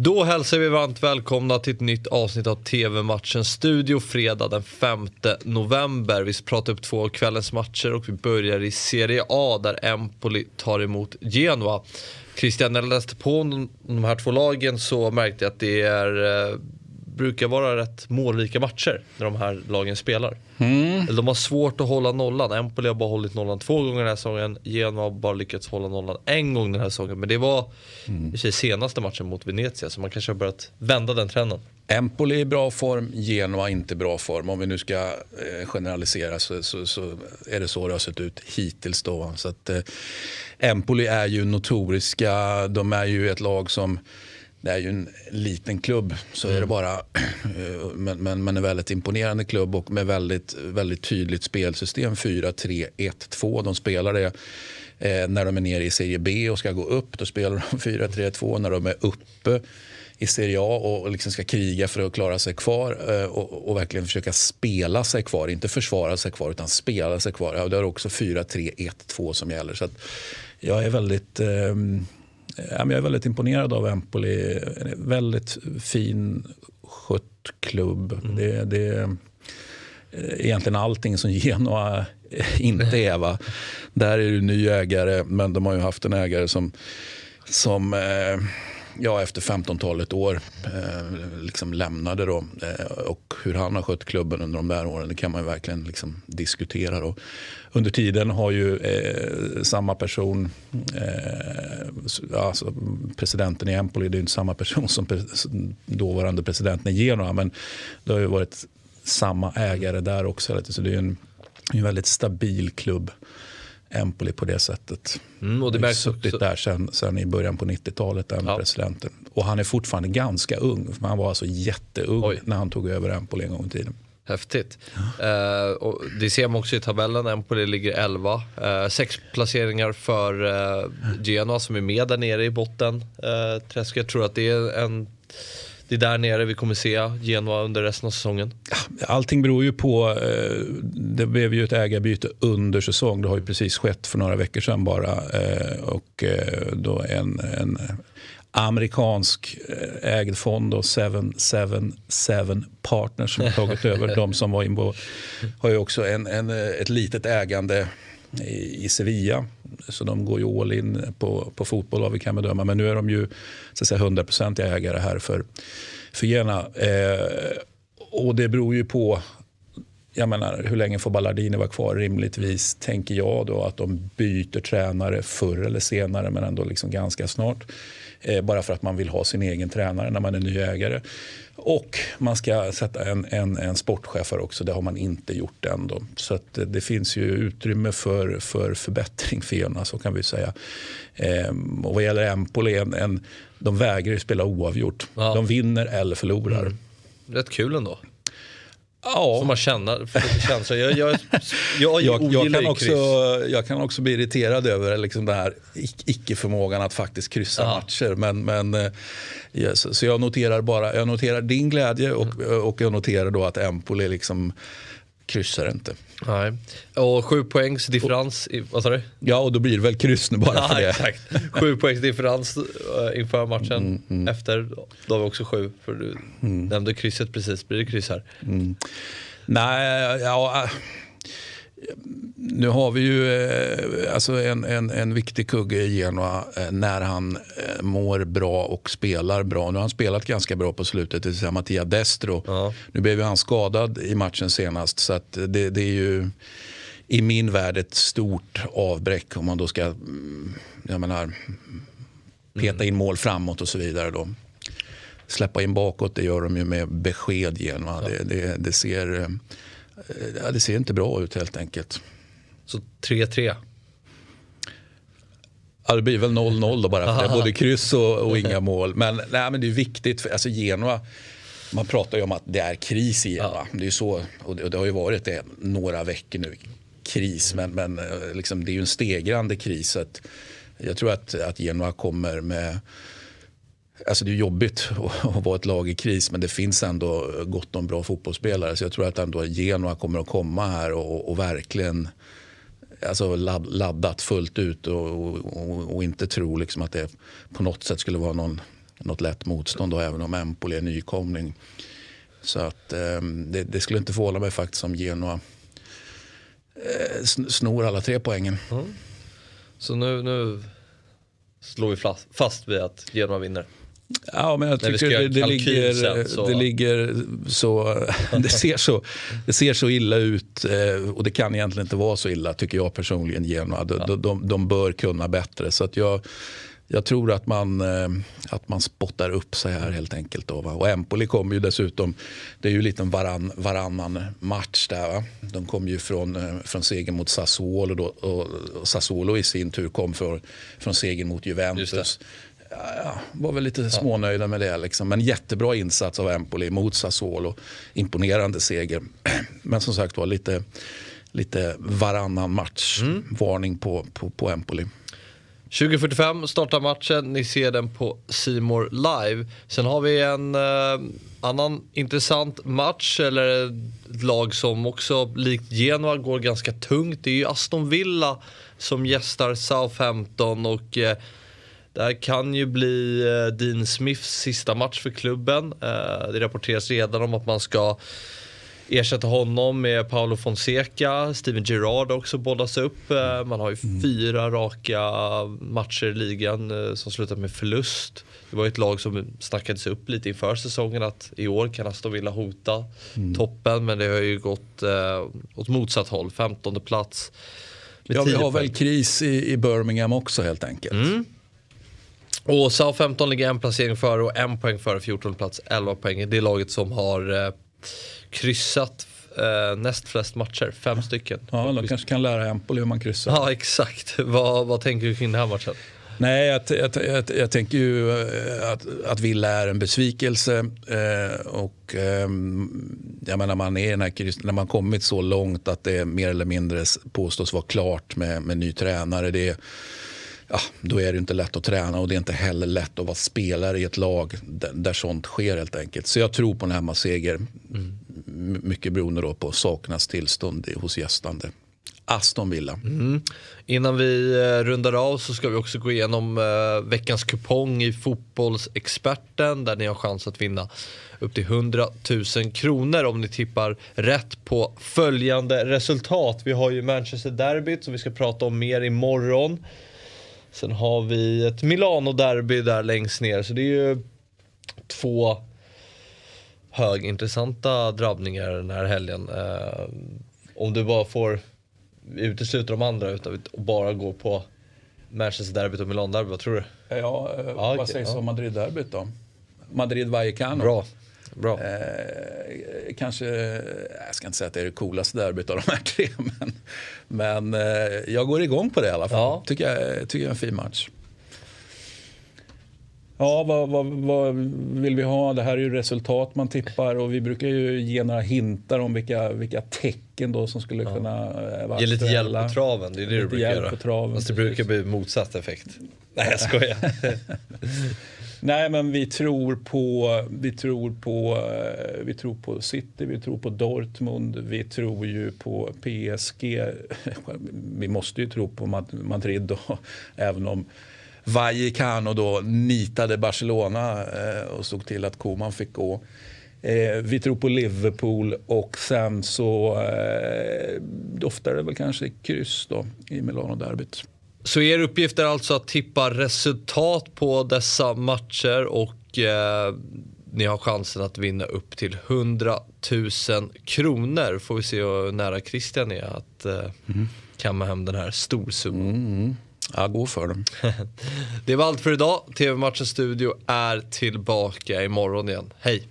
Då hälsar vi varmt välkomna till ett nytt avsnitt av TV-matchen Studio fredag den 5 november. Vi pratar upp två av kvällens matcher och vi börjar i Serie A där Empoli tar emot Genoa. Christian, när jag läste på de här två lagen så märkte jag att det är, eh, brukar vara rätt målrika matcher när de här lagen spelar. Mm. De har svårt att hålla nollan. Empoli har bara hållit nollan två gånger den här säsongen. Genoa har bara lyckats hålla nollan en gång den här säsongen. Men det var mm. i senaste matchen mot Venezia så man kanske har börjat vända den trenden. Empoli i bra form, Genoa inte bra form. Om vi nu ska eh, generalisera så, så, så, är det så det har sett ut hittills. Då. Så att, eh, Empoli är ju notoriska. De är ju ett lag som det är ju en liten klubb, så är det mm. bara. Eh, men, men, men en väldigt imponerande klubb och med väldigt, väldigt tydligt spelsystem. 4-3-1-2. De spelar det eh, när de är nere i Serie B och ska gå upp. Då spelar de 4-3-2 när de är uppe i Serie A och liksom ska kriga för att klara sig kvar eh, och, och, verkligen försöka spela sig kvar. Inte försvara sig kvar, utan spela sig kvar. Ja, det är också 4-3-1-2 som gäller. Så jag är väldigt... Eh, jag är väldigt imponerad av Empoli. En väldigt fin skött klubb. Mm. Det, det är egentligen allting som Genoa inte är. Va? Där är det ny ägare, men de har ju haft en ägare som, som eh, ja, efter 15-talet år eh, liksom lämnade. Då. Eh, och hur han har skött klubben under de där åren det kan man verkligen liksom diskutera. Då. Under tiden har ju eh, samma person, eh, alltså presidenten i Empoli, det är inte samma person som dåvarande presidenten i Genoa, men det har ju varit samma ägare där också. Så det är en, en väldigt stabil klubb. Empoli på det sättet. Mm, och det märks suttit också. där sen, sen i början på 90-talet, den ja. presidenten. Och han är fortfarande ganska ung. Han var alltså jätteung Oj. när han tog över Empoli en gång i tiden. Häftigt. Ja. Och det ser man också i tabellen. Empoli ligger 11. Uh, eh, sex placeringar för uh, Genoa som är med där nere i botten. Uh, träsket. Jag tror att det är en det är där nere vi kommer se Genoa under resten av säsongen? Allting beror ju på... Eh, det blev ju ett ägarbyte under säsong. Det har ju precis skett för några veckor sedan bara. Eh, och eh, då en, en amerikansk ägd fond, då, 777 Partners, som har tagit över. De som var inbo har ju också en, en, ett litet ägande i, Sevilla. Så de går ju all in på, på fotboll vad vi kan bedöma. Men nu är de ju så att säga, 100% ägare här för, för Gena. Eh, och det beror ju på jag menar, hur länge får Ballardini vara kvar? Rimligtvis tänker jag då att de byter tränare förr eller senare men ändå liksom ganska snart. Eh, bara för att man vill ha sin egen tränare när man är ny ägare. Och man ska sätta en, en, en sportchef också. Det har man inte gjort än. Då. Så att det finns ju utrymme för, för förbättring för Ena, så kan vi säga. Ehm, och vad gäller Empoli, en, en, de vägrar ju spela oavgjort. Ja. De vinner eller förlorar. Mm. Rätt kul ändå. Ja. Som man känner, känslor. Jag, jag, jag, jag, jag, kan också, jag kan också bli irriterad över liksom den här icke-förmågan att faktiskt kryssa ja. matcher. Men, men, yes, eh, så jag noterar bara jag noterar din glädje och, och jag noterar då att Empoli liksom kryssar inte. Nej. Och sju poängs differens, vad sa du? Ja, och då blir det väl kryss nu bara ja, för det. Exakt. Sju poängs differens uh, inför matchen. Mm, mm. Efter, då har vi också sju, för du mm. nämnde krysset precis. Blir det kryss här? Mm. Nej, ja nu har vi ju eh, alltså en, en, en viktig kugge i Genoa eh, när han eh, mår bra och spelar bra. Nu har han spelat ganska bra på slutet, det vill säga Mattia Destro. Ja. Nu blev han skadad i matchen senast så att det, det, är ju i min värld ett stort avbräck om man då ska mm, jag menar, peta in mål framåt och så vidare. Då. Släppa in bakåt, det gör de ju med besked Genoa. Ja. Det, det, det ser ja, det ser inte bra ut helt enkelt. Så 3-3? Ja, det blir väl 0-0 då bara. För det både kryss och, och, inga mål. Men, nej, men det är viktigt. För, alltså Genoa, man pratar ju om att det är kris i Genoa. Ja. Det, är så, och det, och det, har ju varit det några veckor nu. Kris, men, men eh, liksom, det är ju en stegrande kris. Att jag tror att, att Genoa kommer med Alltså det är jobbigt att vara ett lag i kris men det finns ändå gott om bra fotbollsspelare. Så jag tror att ändå Genoa kommer att komma här och, och verkligen alltså laddat fullt ut och, och, och inte tro liksom att det på något sätt skulle vara någon något lätt motstånd då, även om Empoli är nykomling. Så att eh, det, det, skulle inte förvåna mig faktiskt om Genoa eh, snor alla tre poängen. Mm. Så nu, nu slår vi fast vid att Genoa vinner? Ja, men jag tycker det, det, ligger, sen, så... det ligger så... Det ser så, det ser så illa ut eh, och det kan egentligen inte vara så illa tycker jag personligen. Genoa. De, ja. de, de bör kunna bättre. Så att jag, jag tror att man, eh, att man spottar upp sig här helt enkelt. Då? Och Empoli kommer ju dessutom, det är ju lite varann, varannan match där. Va? De kom ju från, eh, från segern mot Sassuolo då, och Sassuolo i sin tur kom för, från segern mot Juventus. Ja, var väl lite smånöjda med det. Liksom. Men jättebra insats av Empoli mot Sassuolo. Imponerande seger. Men som sagt var lite, lite varannan match. Mm. Varning på, på, på Empoli. 20.45 startar matchen, ni ser den på Simor live. Sen har vi en eh, annan intressant match, eller ett lag som också likt Genoa går ganska tungt. Det är ju Aston Villa som gästar Southampton och eh, det här kan ju bli eh, Dean Smiths sista match för klubben. Eh, det rapporteras redan om att man ska ersätta honom med Paolo Fonseca. Steven Gerrard också bollas upp. Eh, man har ju mm. fyra raka matcher i ligan som slutar med förlust. Det var ett lag som snackades upp lite inför säsongen att i år kan Aston Villa hota mm. toppen men det har ju gått eh, åt motsatt håll. 15 plats. Ja, vi har väl kris i, i Birmingham också helt enkelt. Mm. Och Southampton ligger en placering före och en poäng före 14 plats, 11 poäng. Det är laget som har eh, kryssat eh, näst flest matcher, fem stycken. Ja, de kanske kan lära Empoli hur man kryssar. Ja, exakt. Vad, vad tänker du kring den här matchen? Nej, jag, jag, jag, jag, tänker ju eh, att, att Villa är en besvikelse. Eh, och eh, jag menar, man är när, när man kommit så långt att det mer eller mindre påstås vara klart med, med ny tränare. Det, ja, då är det inte lätt att träna och det är inte heller lätt att vara spelare i ett lag där, där sånt sker helt enkelt. Så jag tror på en hemmaseger. Mm mycket beroende då på sakernas tillstånd hos gästande. Aston Villa. Mm. Innan vi eh, rundar av så ska vi också gå igenom eh, veckans kupong i Fotbollsexperten där ni har chans att vinna upp till 100 000 kronor om ni tippar rätt på följande resultat. Vi har ju Manchester Derbyt som vi ska prata om mer imorgon. Sen har vi ett Milano-derby där längst ner så det är ju två högintressanta drabbningar den här helgen. Eh, om du bara får utesluta de andra utan och bara gå på Manchester-derbyt och Milan-derbyt, vad tror du? Ja, eh, vad okay, sägs ja. om Madrid-derbyt då? Madrid-Vallecano. Bra. Bra. Eh, kanske, jag ska inte säga att det är det coolaste derbyt av de här tre, men, men eh, jag går igång på det i alla fall. Ja. Tycker, jag, tycker jag är en fin match. Ja, vad, vad, vad, vill vi ha? Det här är ju resultat man tippar och vi brukar ju ge några hintar om vilka, vilka tecken då som skulle ja. kunna eh, vara Ge lite hjälp på traven, det är det lite du brukar göra. På traven, Fast det brukar bli motsatt effekt. Nej, jag skojar. Nej, men vi tror på, vi tror på, eh, vi tror på City, vi tror på Dortmund, vi tror ju på PSG. Vi måste ju tro på Madrid då, även om Vallecano då nitade Barcelona eh, och såg till att Koman fick gå. Eh, vi tror på Liverpool och sen så eh, doftar det väl kanske kryss då i Milano-derbyt. Så er uppgift är alltså att tippa resultat på dessa matcher och eh, ni har chansen att vinna upp till 100 000 kronor. Får vi se hur nära Christian är att eh, mm. kamma hem den här storsumman. Mm. Ja, gå för dem. det var allt för idag. TV-matchens studio är tillbaka imorgon igen. Hej!